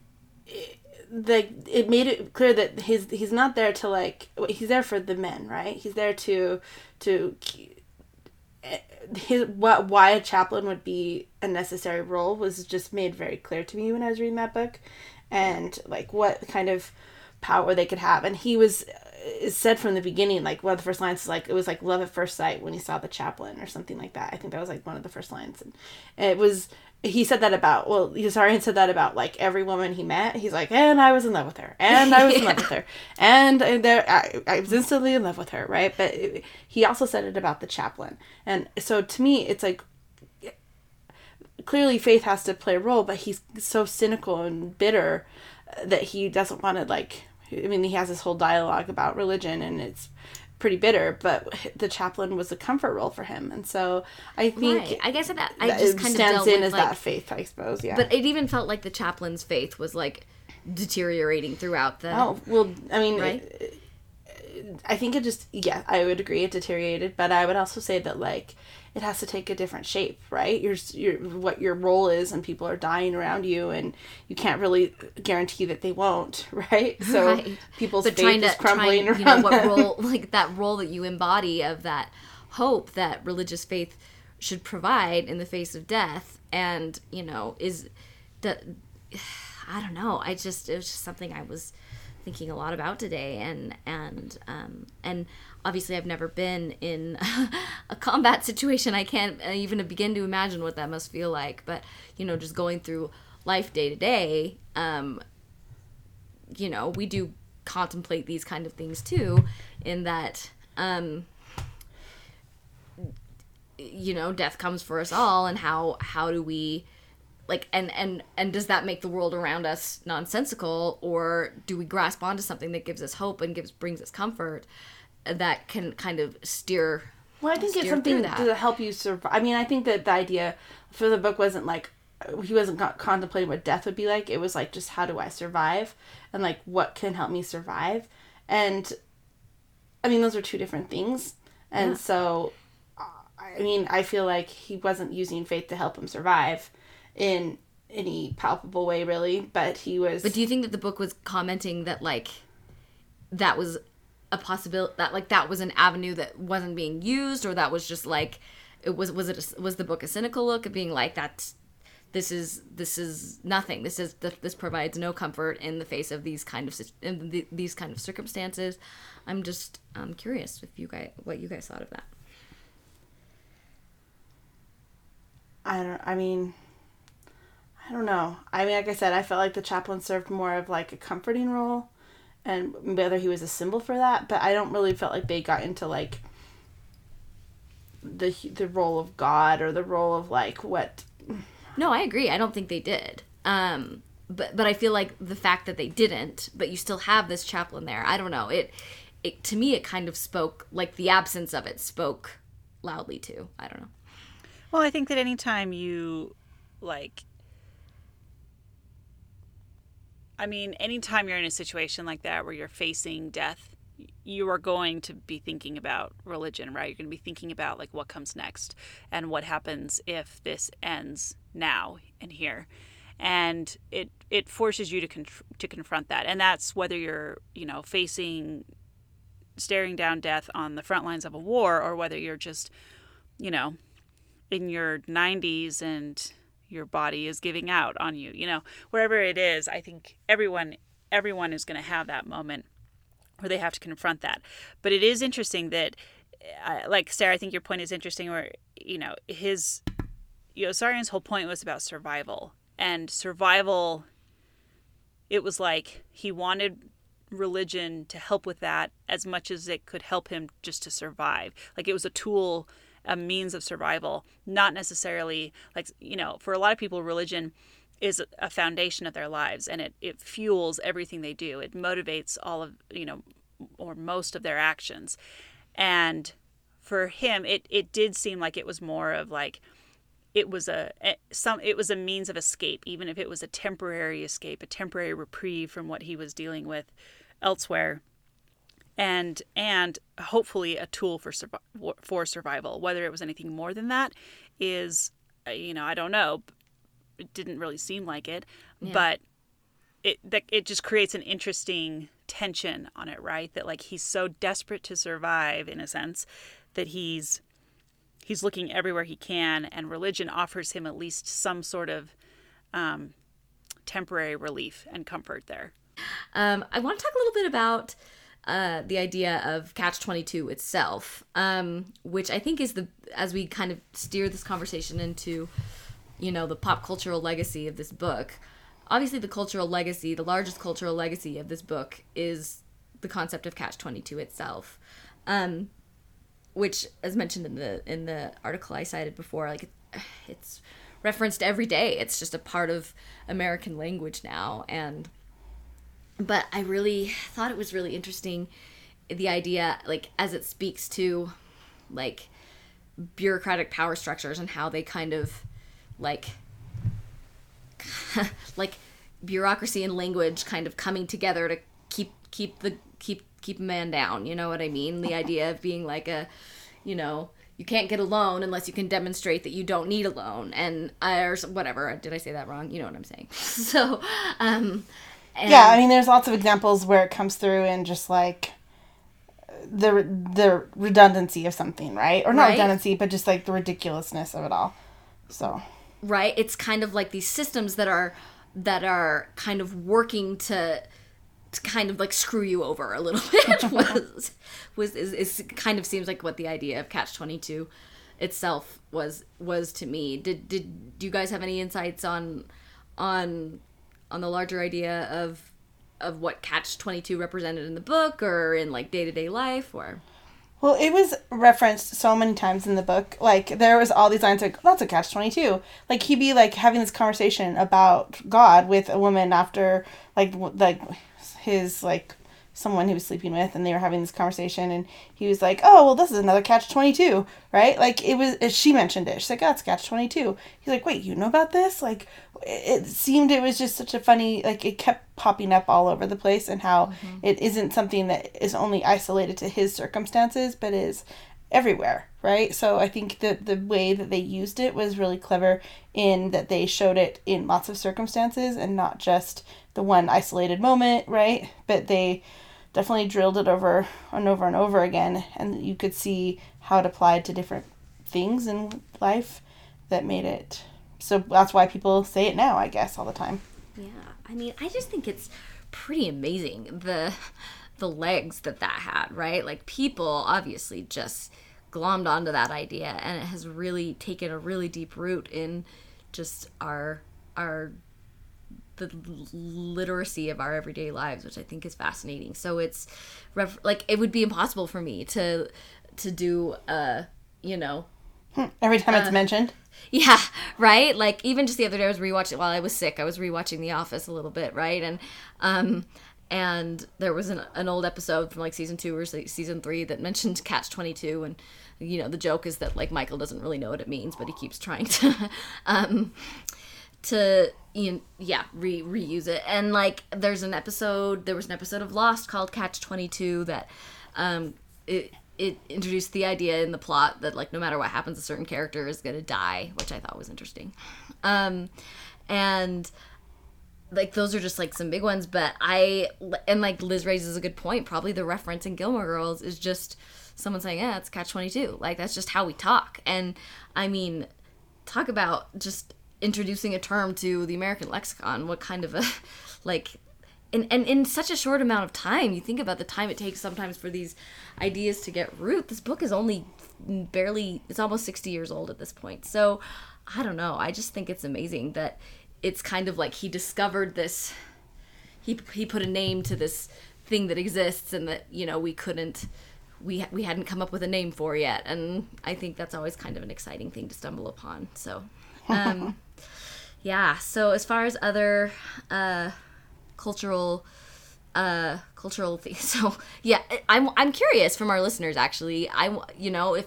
it, the it made it clear that his he's not there to like he's there for the men, right? He's there to to his what why a chaplain would be a necessary role was just made very clear to me when I was reading that book, and like what kind of power they could have. And he was uh, is said from the beginning, like one of the first lines is like it was like love at first sight when he saw the chaplain or something like that. I think that was like one of the first lines, and it was he said that about well Yossarian said that about like every woman he met. He's like and I was in love with her. And I was in love with her. And, and there I, I was instantly in love with her right? But it, he also said it about the chaplain. And so to me it's like clearly faith has to play a role but he's so cynical and bitter that he doesn't want to like I mean he has this whole dialogue about religion and it's pretty bitter, but the chaplain was a comfort role for him, and so I think
Right. I guess that I just kind of
stands in as
like,
that faith, I suppose. Yeah.
but it even felt like the chaplain's faith was like deteriorating throughout the.
oh well, I mean,
Right?
it- I think it just yeah, I would agree it deteriorated, but I would also say that like it has to take a different shape, right? Your your what your role is, and people are dying around you, and you can't really guarantee that they won't, right? So
Right.
people's
but
faith
trying to
is crumbling
trying,
around
you know what role like that role that you embody of that hope that religious faith should provide in the face of death and you know is the i don't know i just it was just something i was thinking a lot about today and and um and obviously i've never been in a combat situation. I can't uh, even begin to imagine what that must feel like. But you know just going through life day to day um you know, we do contemplate these kind of things too, in that, um, you know, death comes for us all, and how how do we, like, and and and does that make the world around us nonsensical, or do we grasp onto something that gives us hope and gives brings us comfort, that can kind of steer.
Well, I think it's something to help you survive. I mean, I think that the idea for the book wasn't like he wasn't contemplating what death would be like. It was like just how do I survive and like what can help me survive. And I mean, those are two different things. And
Yeah.
so, I mean, I feel like he wasn't using faith to help him survive in any palpable way, really. But he was.
But do you think that the book was commenting that like that was a possibility that like that was an avenue that wasn't being used, or that was just like it was was it a, was the book a cynical look at being like that's this is this is nothing. This is this provides no comfort in the face of these kind of the, these kind of circumstances. I'm just um, curious if you guys what you guys thought of that.
I don't. I mean, I don't know. I mean, like I said, I felt like the chaplain served more of like a comforting role, and whether he was a symbol for that, but I don't really felt like they got into like the the role of God or the role of like what.
No, I agree. I don't think they did. Um, but but I feel like the fact that they didn't, but you still have this chaplain there. I don't know. It it to me it kind of spoke like the absence of it spoke loudly too. I don't know.
Well, I think that anytime you like I mean, anytime you're in a situation like that where you're facing death, you are going to be thinking about religion, right? You're going to be thinking about like what comes next and what happens if this ends now and here. And it it forces you to conf- to confront that. And that's whether you're, you know, facing staring down death on the front lines of a war or whether you're just, you know, in your 90s and your body is giving out on you you know wherever it is i think everyone everyone is going to have that moment where they have to confront that. But it is interesting that uh, like sarah i think your point is interesting where you know his Yossarian's whole point was about survival and survival it was like he wanted religion to help with that as much as it could help him just to survive. Like it was a tool a means of survival, not necessarily like, you know, for a lot of people, religion is a foundation of their lives and it, it fuels everything they do. It motivates all of, you know, or most of their actions. And for him, it, it did seem like it was more of like, it was a eh, some it was a means of escape even if it was a temporary escape a temporary reprieve from what he was dealing with elsewhere and and hopefully a tool for for survival. Whether it was anything more than that is, uh, you know, I don't know. It didn't really seem like it, but it that it just creates an interesting tension on it, right? That like he's so desperate to survive in a sense that he's he's looking everywhere he can, and religion offers him at least some sort of um, temporary relief and comfort there.
Um, I want to talk a little bit about uh, the idea of Catch 22 itself, um, which I think is the, as we kind of steer this conversation into you know the pop cultural legacy of this book obviously the cultural legacy the largest cultural legacy of this book is the concept of catch 22 itself um, which as mentioned in the in the article i cited before like it's referenced every day. It's just a part of american language now and but i really thought it was really interesting the idea like as it speaks to like bureaucratic power structures and how they kind of like like bureaucracy and language kind of coming together to keep keep the keep keep a man down you know what i mean? The idea of being like a you know you can't get a loan unless you can demonstrate that you don't need a loan and uh, or whatever. Did i say that wrong? You know what i'm saying. So um
and, yeah i mean there's lots of examples where it comes through and just like the the redundancy of something, right? Or not right? redundancy, but just like the ridiculousness of it all. So,
right? It's kind of like these systems that are that are kind of working to to kind of like screw you over a little bit was was is, is kind of seems like what the idea of catch 22 itself was was to me did did do you guys have any insights on on on the larger idea of of what Catch 22 represented in the book or in like day-to-day life or
well, it was referenced so many times in the book. Like there was all these lines like that's a catch twenty two. Like he'd be like having this conversation about God with a woman after like like his like someone he was sleeping with and they were having this conversation and he was like oh well this is another catch 22 right? Like it was she mentioned it. She's like oh it's catch 22 he's like wait you know about this? Like it seemed it was just such a funny like it kept popping up all over the place and how mm-hmm. it isn't something that is only isolated to his circumstances but is everywhere right? So i think that the way that they used it was really clever in that they showed it in lots of circumstances and not just the one isolated moment right? But they definitely drilled it over and over and over again and you could see how it applied to different things in life that made it so that's why people say it now i guess all the time.
Yeah i mean i just think it's pretty amazing the the legs that that had right? Like people obviously just glommed onto that idea and it has really taken a really deep root in just our our the literacy of our everyday lives, which I think is fascinating. So it's like it would be impossible for me to to do uh you know
hmm, every time uh, it's mentioned.
Yeah, right. Like even just the other day, I was rewatching while I was sick. I was rewatching The Office a little bit, right? And um, and there was an, an old episode from like season two or season three that mentioned Catch Twenty Two, and you know the joke is that like Michael doesn't really know what it means, but he keeps trying to um, to you know, yeah re- reuse it. And like there's an episode there was an episode of lost called catch 22 that um it it introduced the idea in the plot that like no matter what happens a certain character is gonna die which i thought was interesting. Um and like those are just like some big ones but i and like liz raises a good point. Probably the reference in gilmore girls is just someone saying yeah it's catch 22 like that's just how we talk. And i mean talk about just introducing a term to the American lexicon. What kind of a like and, and in such a short amount of time, you think about the time it takes sometimes for these ideas to get root. This book is only barely it's almost 60 years old at this point. So, I don't know. I just think it's amazing that it's kind of like he discovered this he he put a name to this thing that exists and that, you know, we couldn't we we hadn't come up with a name for yet. And I think that's always kind of an exciting thing to stumble upon. So, um yeah. So as far as other uh, cultural uh, cultural things, so yeah, I'm I'm curious from our listeners actually. I you know if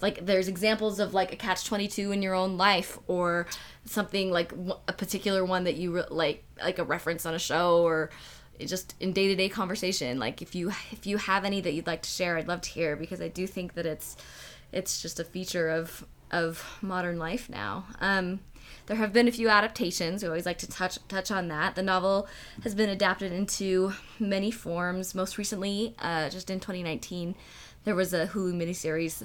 like there's examples of like a catch 22 in your own life or something like a particular one that you re- like like a reference on a show or just in day-to-day conversation like if you if you have any that you'd like to share i'd love to hear because i do think that it's it's just a feature of of modern life now um there have been a few adaptations. We always like to touch touch on that. The novel has been adapted into many forms. Most recently, uh, just in 2019, there was a Hulu miniseries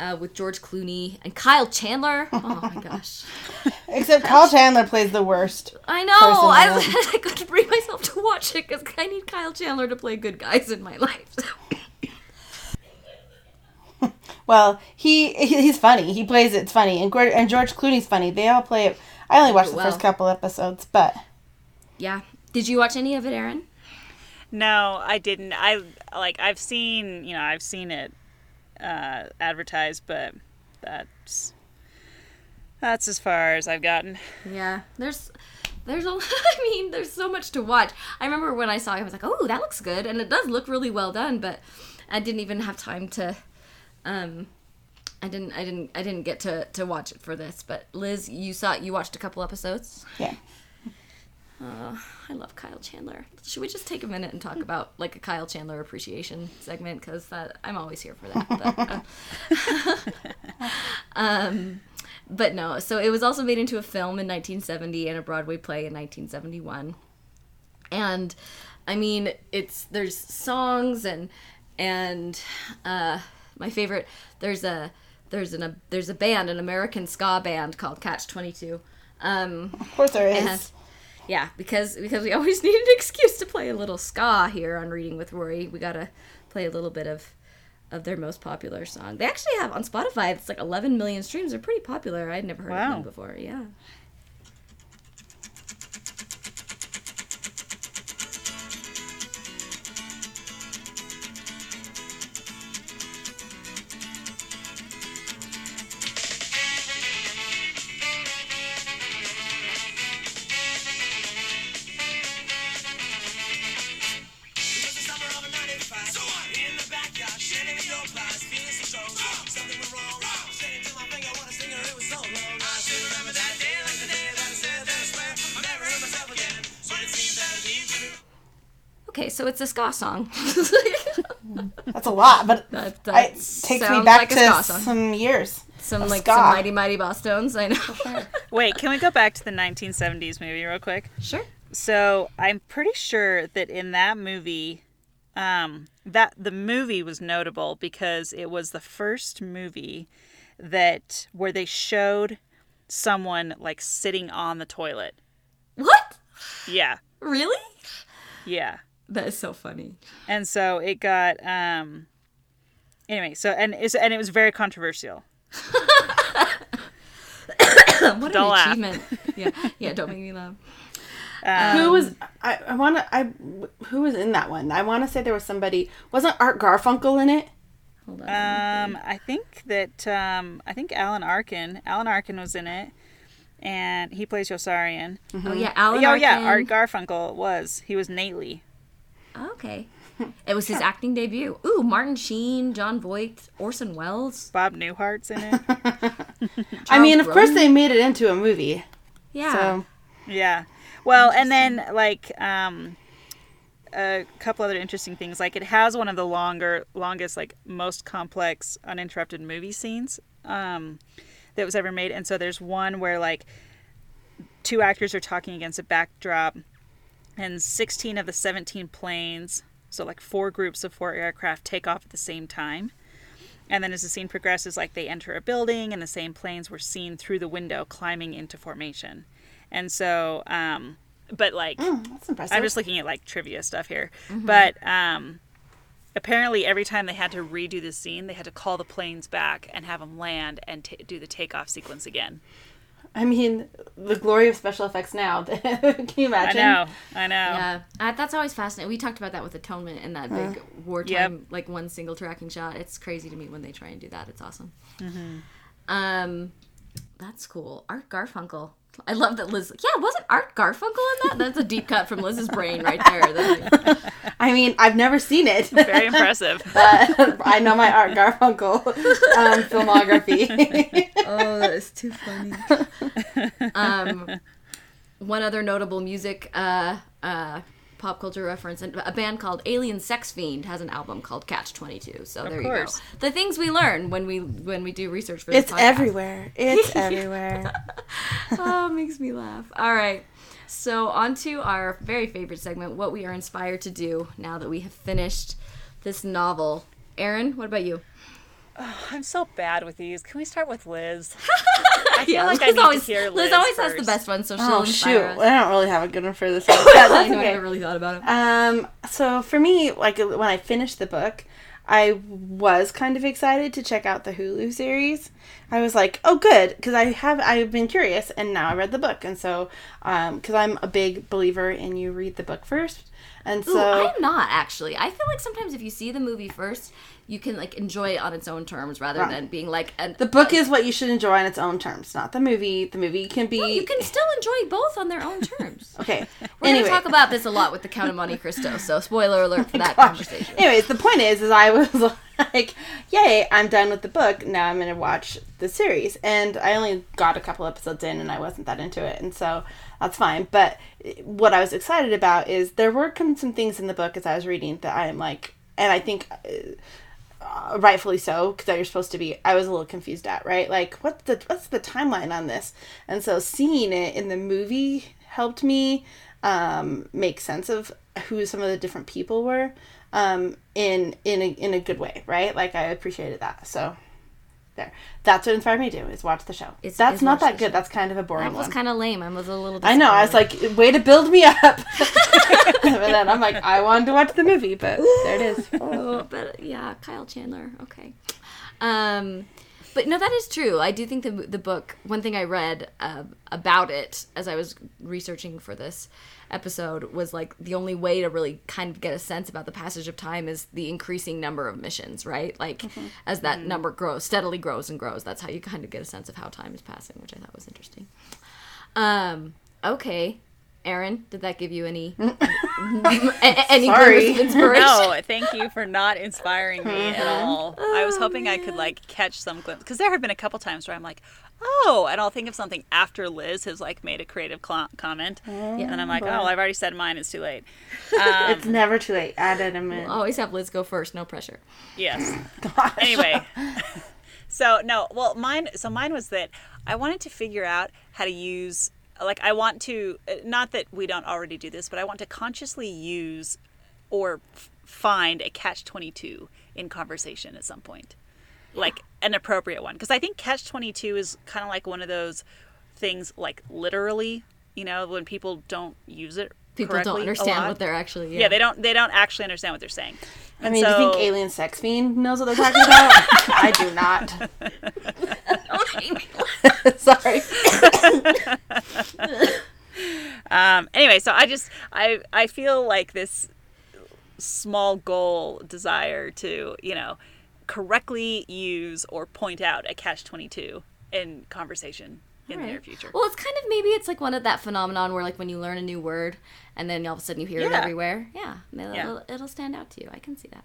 uh, with George Clooney and Kyle Chandler. Oh my gosh!
Except Kyle Chandler plays the worst.
I know. I, I couldn't bring myself to watch it because I need Kyle Chandler to play good guys in my life. So.
Well, he he's funny. He plays it's funny, and and George Clooney's funny. They all play it. I only watched the
well.
first couple episodes, but
Yeah. Did you watch any of it, Aaron?
No, I didn't. I like I've seen, you know, I've seen it uh, advertised, but that's that's as far as I've gotten.
Yeah. There's there's a I mean, there's so much to watch. I remember when I saw it, I was like, "Oh, that looks good." And it does look really well done, but I didn't even have time to um I didn't I didn't I didn't get to to watch it for this. But Liz, you saw you watched a couple episodes?
yeah.
Uh, I love Kyle Chandler. Should we just take a minute and talk about like a Kyle Chandler appreciation segment? Because that I'm always here for that. But, uh, um, but no. So it was also made into a film in 1970 and a Broadway play in 1971. And I mean, it's there's songs and and uh, my favorite there's a there's an a there's a band an American ska band called Catch 22. Um,
Of course there is.
and yeah, because because we always need an excuse to play a little ska here on Reading with Rory. We gotta play a little bit of of their most popular song. They actually have on Spotify. It's like 11 million streams. They're pretty popular. I'd never heard of them before. Yeah. Ska song.
That's a lot, but
that,
it takes me back
like
to some years.
Some like
ska.
some mighty mighty Bosstones. I know.
Wait, can we go back to the 1970s movie real quick?
sure.
So I'm pretty sure that in that movie, um, that the movie was notable because it was the first movie that where they showed someone like sitting on the toilet.
What?
Yeah,
Really?
yeah.
That is so funny.
And so it got um. Anyway, so and it's, and it was very controversial.
what
Don't
an
laugh.
achievement. Yeah, yeah. Don't make me laugh.
who was I? I want to. I who was in that one? I want to say there was somebody. Wasn't Art Garfunkel in it?
Hold on.
Um, I think that um, I think Alan Arkin. Alan Arkin was in it, and he plays Yossarian.
oh yeah, Alan.
oh yeah, Art Garfunkel was. He was Nately.
Okay. It was his acting debut. Ooh, Martin Sheen, Jon Voight, Orson Welles.
Bob Newhart's in it.
I mean, of course they made it into a movie.
Yeah.
So
yeah. Well, and then like um, a couple other interesting things. Like it has one of the longer, longest, like most complex uninterrupted movie scenes um, that was ever made. And so there's one where like two actors are talking against a backdrop, and 16 of the 17 planes, so like four groups of four aircraft, take off at the same time. And then as the scene progresses, like they enter a building, and the same planes were seen through the window climbing into formation. And so, um, but like,
mm, that's impressive.
I'm just looking at like trivia stuff here. But um, apparently, every time they had to redo the scene, they had to call the planes back and have them land and ta do the takeoff sequence again.
I mean, the glory of special effects now. Can you imagine?
I
imagine?
know, I know.
Yeah, uh, that's always fascinating. We talked about that with Atonement and that big wartime, like one single tracking shot. It's crazy to me when they try and do that. It's awesome. Um, that's cool. Art Garfunkel. I love that Liz. Yeah, wasn't Art Garfunkel in that? That's a deep cut from Liz's brain right there. Like-
I mean, I've never seen it,
Very impressive.
but I know my Art Garfunkel um, filmography.
oh, that is too funny. um, one other notable music uh, uh, pop culture reference, and a band called Alien Sex Fiend has an album called Catch Twenty Two. So there
course.
you go. The things we learn when we when we do research for this
it's
podcast.
everywhere. It's everywhere.
oh, it makes me laugh. All right. So, on to our very favorite segment what we are inspired to do now that we have finished this novel. Aaron, what about you?
I'm so bad with these. Can we start with Liz? I feel
Yeah,
like I
Liz
need
always,
to hear Liz.
Liz always has the best one, so she'll
oh shoot!
us.
I don't really have a good one for this. one. Yeah,
I
that's
know, I
okay.
never really thought about it.
Um, so for me, like when I finished the book, I was kind of excited to check out the Hulu series. I was like, oh, good, because I have I've been curious, and now I read the book, and so because I'm a big believer in you read the book first, and so
Ooh, I'm not actually. I feel like sometimes if you see the movie first, you can like enjoy it on its own terms rather
Right.
than being like and
the book is what you should enjoy on its own terms, not the movie. The movie can be
you can still enjoy both on their own terms.
okay.
We're
anyway.
gonna talk about this a lot with the Count of Monte Cristo, so spoiler alert for that
Gosh.
conversation.
Anyways, the point is, is I was like, "Yay, I'm done with the book. Now I'm gonna watch the series." And I only got a couple episodes in, and I wasn't that into it, and so that's fine. But what I was excited about is there were some things in the book as I was reading that I am like, and I think. Uh, rightfully so because you're supposed to be i was a little confused at right? Like what's the what's the timeline on this? And so seeing it in the movie helped me um, make sense of who some of the different people were um, in in a, in a good way right? Like i appreciated that so there that's what inspired me to do is watch the show
Is-
that's
is
not that good that's kind of a boring
That was kind of lame. I was a little.
i know i was like way to build me up but then i'm like i wanted to watch the movie but there it is
oh, but yeah, Kyle Chandler. Okay. Um, but no, that is true. I do think the the book. One thing I read uh, about it as I was researching for this episode was like the only way to really kind of get a sense about the passage of time is the increasing number of missions, right? Like mm-hmm. as that mm-hmm. number grows, steadily grows and grows. That's how you kind of get a sense of how time is passing, which I thought was interesting. Um, okay. Aaron, did that give you any any
Sorry.
of inspiration?
No, thank you for not inspiring me at all. I was hoping I could uh. like catch some glimpse because there have been a couple times where I'm like, oh, and I'll think of something after Liz has like made a creative cl- comment, and I'm like, oh, I've already said mine. It's too late. Um,
it's never too late add it a minute
Always have Liz go first, no pressure.
Yes. Anyway, so no, well, mine. So mine was that I wanted to figure out how to use. Like, I want to. uh, Not that we don't already do this, but I want to consciously use or f- find a catch twenty two in conversation at some point, like an appropriate one. Because I think catch twenty two is kind of like one of those things, like literally. You know, when people don't use it.
People
correctly
don't understand what they're actually.
Yeah. they don't. They don't actually understand what they're saying.
I
And
mean, do you think Alien Sex Fiend knows what they're talking about? I do not. Sorry.
Um, anyway, so I just I I feel like this small goal desire to you know correctly use or point out a catch twenty two in conversation in the near future.
Well, it's kind of maybe it's like one of that phenomenon where like when you learn a new word and then all of a sudden you hear it everywhere. Yeah, it'll,
Yeah.
It'll, stand out to you. I can see that.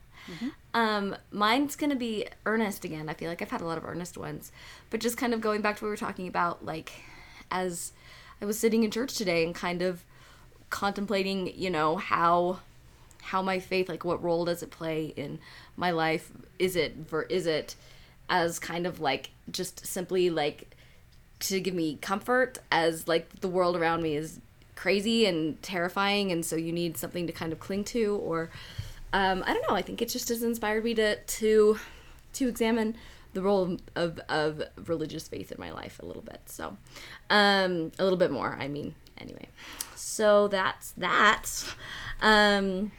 Um, mine's gonna be earnest again. I feel like I've had a lot of earnest ones, but just kind of going back to what we were talking about, like as I was sitting in church today and kind of contemplating, you know, how how my faith like what role does it play in my life? Is it ver- is it as kind of like just simply like to give me comfort as like the world around me is crazy and terrifying and so you need something to kind of cling to? Or um, i don't know. I think it just has inspired me to to to examine the role of, of religious faith in my life a little bit. So um a little bit more i mean anyway. So that's that. Um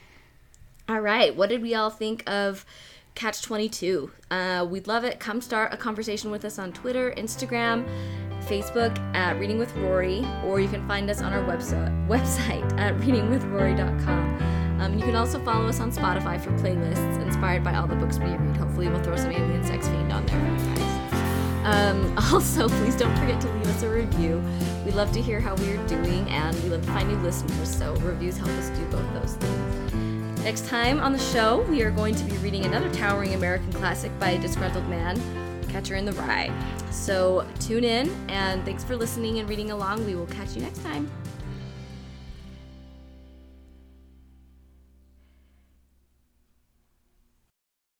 all right. What did we all think of Catch 22? Uh, we'd love it. Come start a conversation with us on Twitter, Instagram, Facebook at Reading with Rory, or you can find us on our website, website at readingwithrory.com. Um, you can also follow us on Spotify for playlists inspired by all the books we read. Hopefully, we'll throw some Alien Sex Fiend on there guys. Um, also, please don't forget to leave us a review. We love to hear how we are doing, and we love to find new listeners, so reviews help us do both those things. Next time on the show, we are going to be reading another towering American classic by a disgruntled man, Catcher in the Rye. So tune in, and thanks for listening and reading along. We will catch you next time.